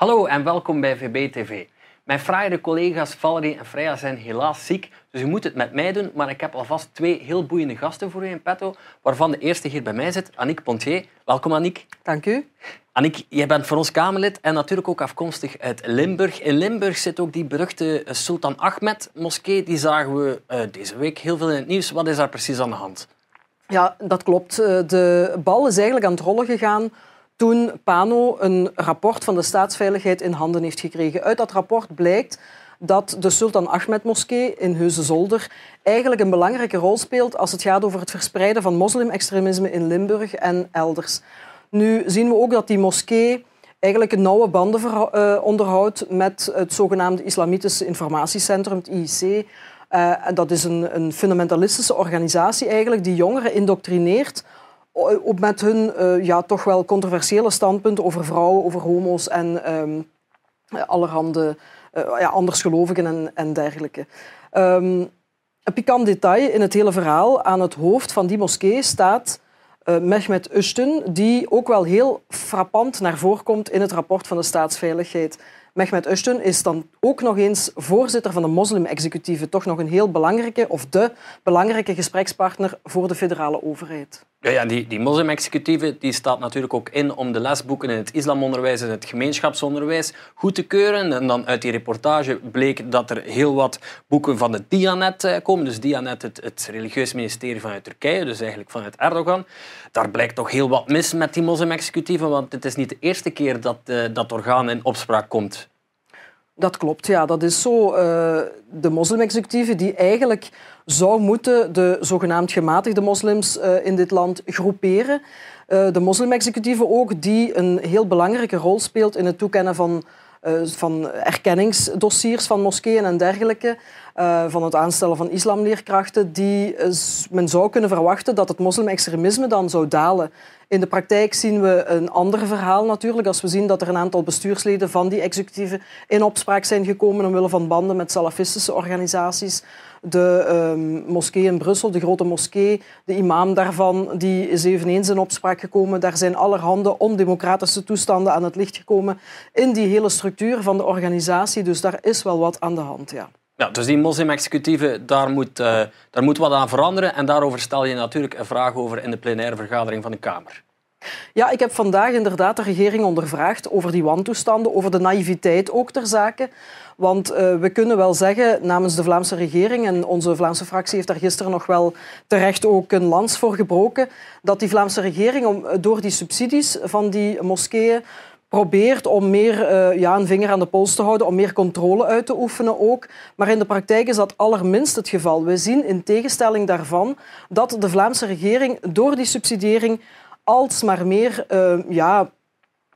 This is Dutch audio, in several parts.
Hallo en welkom bij VB-TV. Mijn fraaie collega's Valerie en Freya zijn helaas ziek, dus u moet het met mij doen. Maar ik heb alvast twee heel boeiende gasten voor u in petto, waarvan de eerste hier bij mij zit, Annick Pontier. Welkom, Annick. Dank u. Annick, jij bent voor ons Kamerlid en natuurlijk ook afkomstig uit Limburg. In Limburg zit ook die beruchte Sultan Ahmed moskee. Die zagen we uh, deze week heel veel in het nieuws. Wat is daar precies aan de hand? Ja, dat klopt. Eh, de bal is eigenlijk aan het rollen gegaan toen Pano een rapport van de staatsveiligheid in handen heeft gekregen. Uit dat rapport blijkt dat de Sultan Ahmed moskee in Heusden-Zolder eigenlijk een belangrijke rol speelt als het gaat over het verspreiden van moslimextremisme in Limburg en elders. Nu zien we ook dat die moskee eigenlijk een nauwe banden uh, onderhoudt met het zogenaamde Islamitische Informatiecentrum, het IIC. Uh, dat is een, een fundamentalistische organisatie eigenlijk die jongeren indoctrineert op met hun uh, ja, toch wel controversiële standpunten over vrouwen, over homo's en um, allerhande uh, ja, andersgelovigen en, en dergelijke. Um, een pikant detail in het hele verhaal. Aan het hoofd van die moskee staat uh, Mehmet die ook wel heel frappant naar voren komt in het rapport van de staatsveiligheid. Mehmet Ushtun is dan ook nog eens voorzitter van de moslim-executieve. Toch nog een heel belangrijke, of de belangrijke gesprekspartner voor de federale overheid. Ja, ja die, die moslim-executieve die staat natuurlijk ook in om de lesboeken in het islamonderwijs en het gemeenschapsonderwijs goed te keuren. En dan uit die reportage bleek dat er heel wat boeken van de Dianet eh, komen. Dus Dianet, het, het religieus ministerie vanuit Turkije, dus eigenlijk vanuit Erdogan. Daar blijkt toch heel wat mis met die moslim-executieve, want het is niet de eerste keer dat uh, dat orgaan in opspraak komt. Dat klopt, ja. Dat is zo. Uh, de moslimexecutieve die eigenlijk zou moeten de zogenaamd gematigde moslims uh, in dit land groeperen. Uh, de moslimexecutieve ook, die een heel belangrijke rol speelt in het toekennen van, van erkenningsdossiers van moskeeën en dergelijke. van het aanstellen van islamleerkrachten. Die, men zou kunnen verwachten dat het moslimextremisme dan zou dalen in de praktijk zien we een ander verhaal natuurlijk. Als we zien dat er een aantal bestuursleden van die executieven in opspraak zijn gekomen omwille van banden met salafistische organisaties. De um, moskee in Brussel, de grote moskee, de imam daarvan, die is eveneens in opspraak gekomen. Daar zijn allerhande ondemocratische toestanden aan het licht gekomen in die hele structuur van de organisatie. Dus daar is wel wat aan de hand, ja. Ja, dus die moslim-executieve, daar, moet, uh, daar moet wat aan veranderen. En daarover stel je natuurlijk een vraag over in de plenaire vergadering van de Kamer. Ja, ik heb vandaag inderdaad de regering ondervraagd over die wantoestanden, over de naïviteit ook ter zake. Want uh, we kunnen wel zeggen namens de Vlaamse regering, en onze Vlaamse fractie heeft daar gisteren nog wel terecht ook een lans voor gebroken, dat die Vlaamse regering om, door die subsidies van die moskeeën probeert om meer uh, ja, een vinger aan de pols te houden, om meer controle uit te oefenen ook. Maar in de praktijk is dat allerminst het geval. We zien in tegenstelling daarvan dat de Vlaamse regering door die subsidiëring alsmaar meer ja,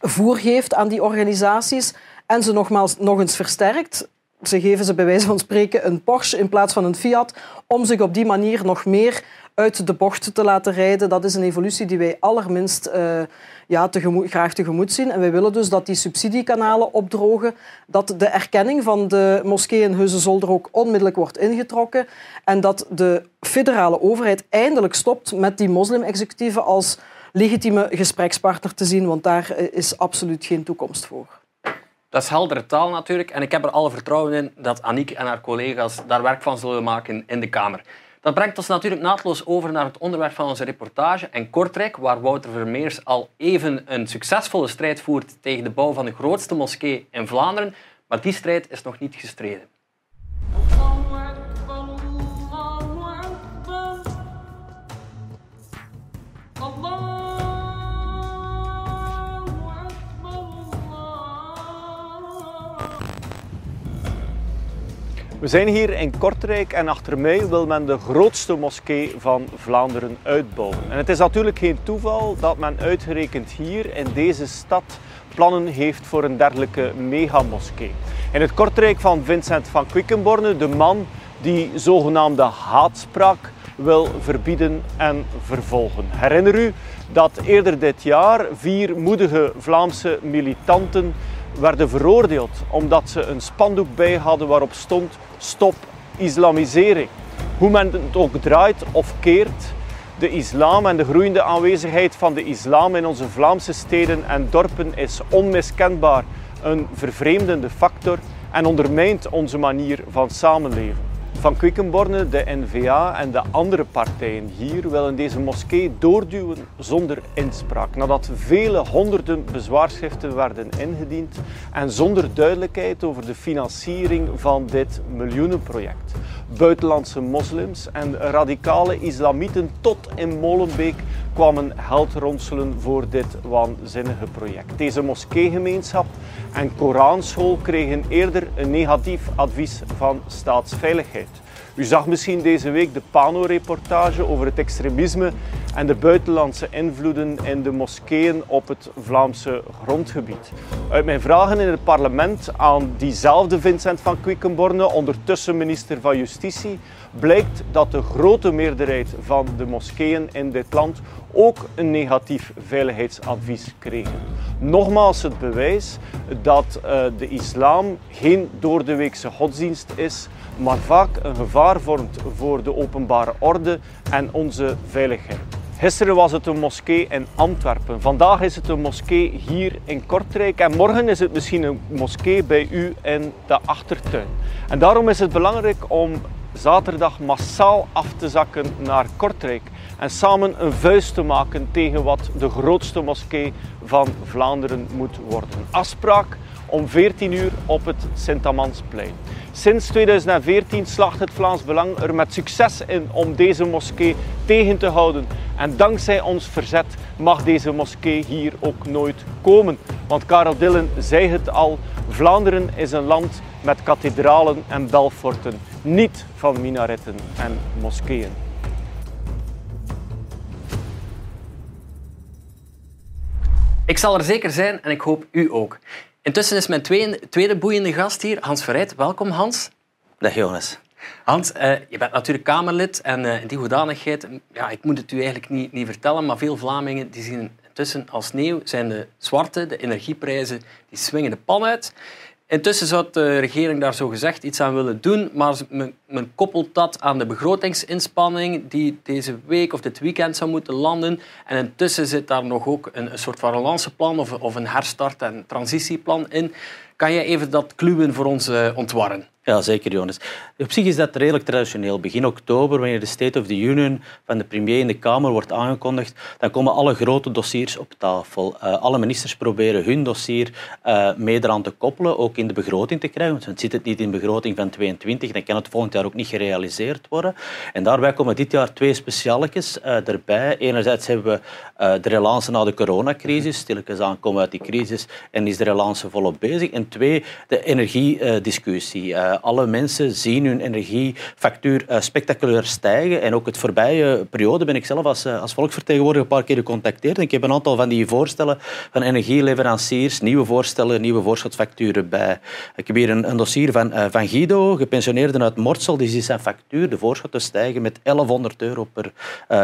voer geeft aan die organisaties en ze nogmaals nog eens versterkt. Ze geven ze bij wijze van spreken een Porsche in plaats van een Fiat om zich op die manier nog meer uit de bocht te laten rijden. Dat is een evolutie die wij allerminst uh, ja, tegemoet, graag tegemoet zien. En wij willen dus dat die subsidiekanalen opdrogen, dat de erkenning van de moskee in Heusden-Zolder ook onmiddellijk wordt ingetrokken en dat de federale overheid eindelijk stopt met die moslim-executieven als legitieme gesprekspartner te zien, want daar eh, is absoluut geen toekomst voor. Dat is heldere taal natuurlijk en ik heb er alle vertrouwen in dat Aniek en haar collega's daar werk van zullen maken in de Kamer. Dat brengt ons natuurlijk naadloos over naar het onderwerp van onze reportage en Kortrijk, waar Wouter Vermeers al even een succesvolle strijd voert tegen de bouw van de grootste moskee in Vlaanderen. Maar die strijd is nog niet gestreden. We zijn hier in Kortrijk en achter mij wil men de grootste moskee van Vlaanderen uitbouwen. En het is natuurlijk geen toeval dat men uitgerekend hier in deze stad plannen heeft voor een dergelijke megamoskee. In het Kortrijk van Vincent van Quickenborne, de man die zogenaamde haatspraak wil verbieden en vervolgen. Herinner u dat eerder dit jaar vier moedige Vlaamse militanten werden veroordeeld omdat ze een spandoek bij hadden waarop stond stop islamisering. Hoe men het ook draait of keert, de islam en de groeiende aanwezigheid van de islam in onze Vlaamse steden en dorpen is onmiskenbaar een vervreemdende factor en ondermijnt onze manier van samenleven. Van Quickenborne, de NVA en de andere partijen hier willen deze moskee doorduwen zonder inspraak. Nadat vele honderden bezwaarschriften werden ingediend en zonder duidelijkheid over de financiering van dit miljoenenproject. Buitenlandse moslims en radicale islamieten tot in Molenbeek kwamen geld ronselen voor dit waanzinnige project. Deze moskeegemeenschap en Koranschool kregen eerder een negatief advies van staatsveiligheid. U zag misschien deze week de Pano-reportage over het extremisme en de buitenlandse invloeden in de moskeeën op het Vlaamse grondgebied. Uit mijn vragen in het parlement aan diezelfde Vincent van Quickenborne, ondertussen minister van Justitie, blijkt dat de grote meerderheid van de moskeeën in dit land ook een negatief veiligheidsadvies kregen. Nogmaals het bewijs dat uh, de islam geen doordeweekse godsdienst is, maar vaak een gevaar vormt voor de openbare orde en onze veiligheid. Gisteren was het een moskee in Antwerpen. Vandaag is het een moskee hier in Kortrijk. En morgen is het misschien een moskee bij u in de achtertuin. En daarom is het belangrijk om zaterdag massaal af te zakken naar Kortrijk en samen een vuist te maken tegen wat de grootste moskee van Vlaanderen moet worden. Afspraak om 14 uur op het Sint-Amansplein. Sinds 2014 slaagt het Vlaams Belang er met succes in om deze moskee tegen te houden. En dankzij ons verzet mag deze moskee hier ook nooit komen. Want Karel Dillen zei het al, Vlaanderen is een land met kathedralen en belforten, niet van minaretten en moskeeën. Ik zal er zeker zijn en ik hoop u ook. Intussen is mijn tweede, tweede boeiende gast hier, Hans Verrijt. Welkom, Hans. Dag, Jonas. Hans, uh, je bent natuurlijk Kamerlid en uh, in die hoedanigheid, ja, ik moet het u eigenlijk niet, niet vertellen, maar veel Vlamingen die zien intussen als sneeuw zijn de zwarte, de energieprijzen, die swingen de pan uit. Intussen zou de regering daar zo gezegd iets aan willen doen, maar men, koppelt dat aan de begrotingsinspanning die deze week of dit weekend zou moeten landen. En intussen zit daar nog ook een, soort van relanceplan of, of een herstart- en transitieplan in. Kan jij even dat kluwen voor ons uh, ontwarren? Ja, zeker, Jonas. Op zich is dat redelijk traditioneel. Begin oktober, wanneer de State of the Union van de premier in de Kamer wordt aangekondigd, dan komen alle grote dossiers op tafel. Uh, alle ministers proberen hun dossier uh, mee eraan te koppelen, ook in de begroting te krijgen. Want zit het niet in de begroting van 2022, dan kan het volgend jaar ook niet gerealiseerd worden. En daarbij komen dit jaar twee specialetjes uh, erbij. Enerzijds hebben we de relance na de coronacrisis. Stilletjes aan komen uit die crisis en is de relance volop bezig. En twee, de energiediscussie alle mensen zien hun energiefactuur uh, spectaculair stijgen. En ook het voorbije periode ben ik zelf als, uh, als volksvertegenwoordiger een paar keer gecontacteerd. Ik heb een aantal van die voorstellen van energieleveranciers, nieuwe voorstellen, nieuwe voorschotfacturen bij. Ik heb hier een, een dossier van, van Guido, gepensioneerde uit Mortsel. Die ziet zijn factuur, de voorschotten stijgen met 1100 euro per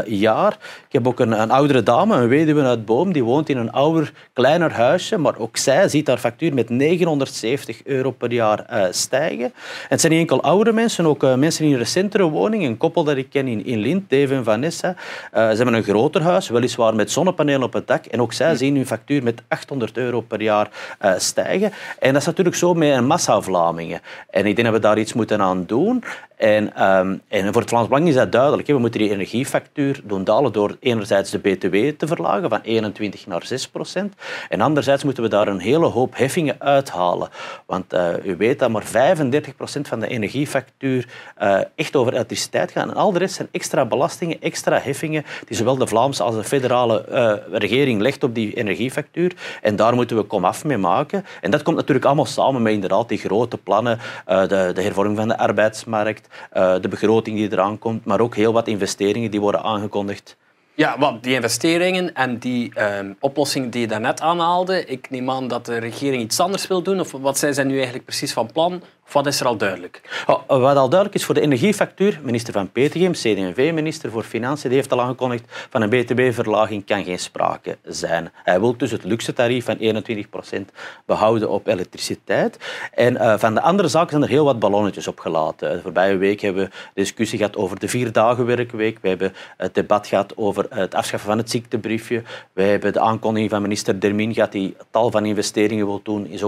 jaar. Ik heb ook een, een oudere dame, een weduwe uit Boom, die woont in een ouder, kleiner huisje. Maar ook zij ziet haar factuur met 970 euro per jaar stijgen het zijn niet enkel oudere mensen, ook uh, mensen in een recentere woning. Een koppel dat ik ken in, in Lint, Dave en Vanessa. Uh, ze hebben een groter huis, weliswaar met zonnepanelen op het dak. En ook zij zien hun factuur met 800 euro per jaar uh, stijgen. En dat is natuurlijk zo met een massa Vlamingen. En ik denk dat we daar iets moeten aan doen. En, um, en voor het Vlaams Belang is dat duidelijk. Hè. We moeten die energiefactuur doen dalen door enerzijds de BTW te verlagen van 21 naar 6 procent. En anderzijds moeten we daar een hele hoop heffingen uithalen. Want u weet dat maar 35 procent van de energiefactuur uh, echt over elektriciteit gaat. En al de rest zijn extra belastingen, extra heffingen die zowel de Vlaamse als de federale uh, regering legt op die energiefactuur. En daar moeten we komaf mee maken. En dat komt natuurlijk allemaal samen met inderdaad die grote plannen, de, de hervorming van de arbeidsmarkt, de begroting die eraan komt, maar ook heel wat investeringen die worden aangekondigd. Ja, want die investeringen en die oplossingen die je daarnet aanhaalde, ik neem aan dat de regering iets anders wil doen, of wat zijn zij nu eigenlijk precies van plan wat is er al duidelijk? Oh, wat al duidelijk is voor de energiefactuur, minister Van Petegem, CD&V-minister voor Financiën, die heeft al aangekondigd van een btw-verlaging kan geen sprake zijn. Hij wil dus het luxe tarief van 21% behouden op elektriciteit. En uh, van de andere zaken zijn er heel wat ballonnetjes opgelaten. De voorbije week hebben we discussie gehad over de vier dagen werkweek. We hebben het debat gehad over over het afschaffen van het ziektebriefje. Wij hebben de aankondiging van minister Dermin gehad die tal van investeringen wil doen in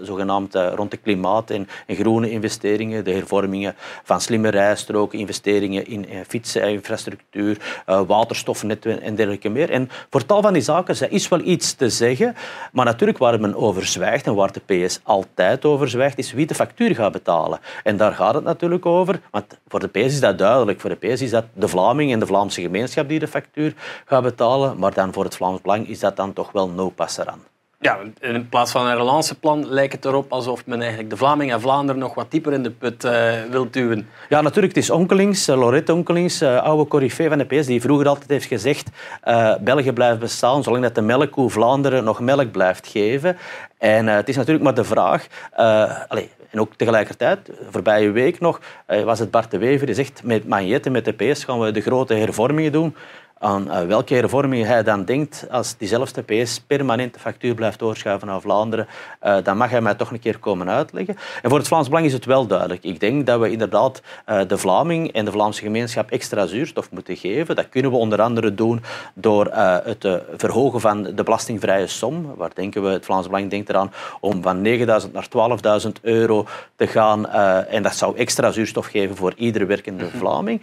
zogenaamd rond de klimaat en, groene investeringen, de hervormingen van slimme rijstroken, investeringen in uh, fietseninfrastructuur, uh, waterstofnetten en dergelijke meer. En voor tal van die zaken er is wel iets te zeggen, maar natuurlijk waar men over zwijgt en waar de PS altijd over zwijgt, is wie de factuur gaat betalen. En daar gaat het natuurlijk over, want voor de PS is dat duidelijk. Voor de PS is dat de Vlaming en de Vlaamse gemeenschap die de factuur gaat betalen, maar dan voor het Vlaams Belang is dat dan toch wel no passerand. Ja, in plaats van een relanceplan lijkt het erop alsof men eigenlijk de Vlaming en Vlaanderen nog wat dieper in de put uh, wil duwen. Ja, natuurlijk. Het is Onkelings, uh, Lorette Onkelings, uh, oude corifee van de PS, die vroeger altijd heeft gezegd België blijft bestaan zolang dat de melkkoe Vlaanderen nog melk blijft geven. En het is natuurlijk maar de vraag... Allez, en ook tegelijkertijd, voorbije week nog, was het Bart de Wever die zegt met Magnetten, met de PS gaan we de grote hervormingen doen aan uh, welke hervorming hij dan denkt als diezelfde PS permanent de factuur blijft doorschuiven naar Vlaanderen, uh, dan mag hij mij toch een keer komen uitleggen. En voor het Vlaams Belang is het wel duidelijk. Ik denk dat we inderdaad uh, de Vlaming en de Vlaamse gemeenschap extra zuurstof moeten geven. Dat kunnen we onder andere doen door het verhogen van de belastingvrije som. Waar denken we, het Vlaams Belang denkt eraan om van 9.000 naar 12.000 euro te gaan. en dat zou extra zuurstof geven voor iedere werkende mhm. Vlaming.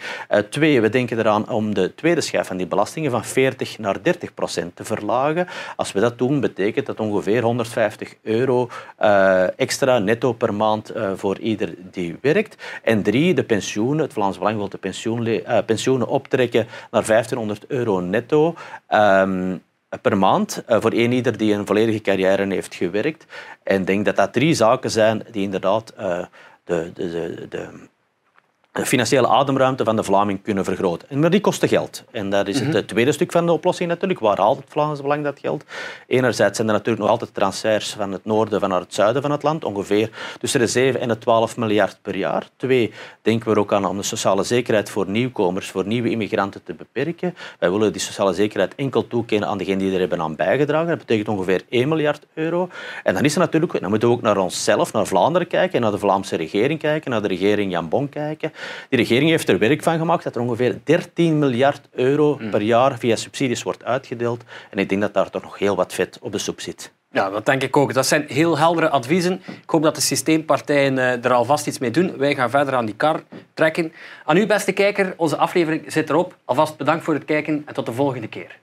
twee, we denken eraan om de tweede schijf van die belastingen van 40 naar 30 procent te verlagen. Als we dat doen, betekent dat ongeveer 150 euro uh, extra netto per maand uh, voor ieder die werkt. En drie, de pensioenen. Het Vlaams Belang wil de pensioen, uh, pensioenen optrekken naar 1500 euro netto. Um, per maand voor een ieder die een volledige carrière heeft gewerkt. En ik denk dat dat drie zaken zijn die inderdaad de, de, de, de de financiële ademruimte van de Vlaming kunnen vergroten. Maar die kosten geld. En dat is het mhm. tweede stuk van de oplossing natuurlijk. Waar haalt het Vlaams Belang dat geld? Enerzijds zijn er natuurlijk nog altijd transfers van het noorden van naar het zuiden van het land. Ongeveer tussen de 7 en de 12 miljard per jaar. Twee, denken we er ook aan om de sociale zekerheid voor nieuwkomers, voor nieuwe immigranten te beperken. Wij willen die sociale zekerheid enkel toekennen aan degenen die er hebben aan bijgedragen. Dat betekent ongeveer 1 miljard euro. En dan is er natuurlijk, dan moeten we ook naar onszelf, naar Vlaanderen kijken, naar de Vlaamse regering kijken, naar de regering Jan Bon kijken. Die regering heeft er werk van gemaakt dat er ongeveer 13 miljard euro hmm. per jaar via subsidies wordt uitgedeeld. En ik denk dat daar toch nog heel wat vet op de soep zit. Ja, dat denk ik ook. Dat zijn heel heldere adviezen. Ik hoop dat de systeempartijen eh, er alvast iets mee doen. Wij gaan verder aan die kar trekken. Aan u, beste kijker, onze aflevering zit erop. Alvast bedankt voor het kijken en tot de volgende keer.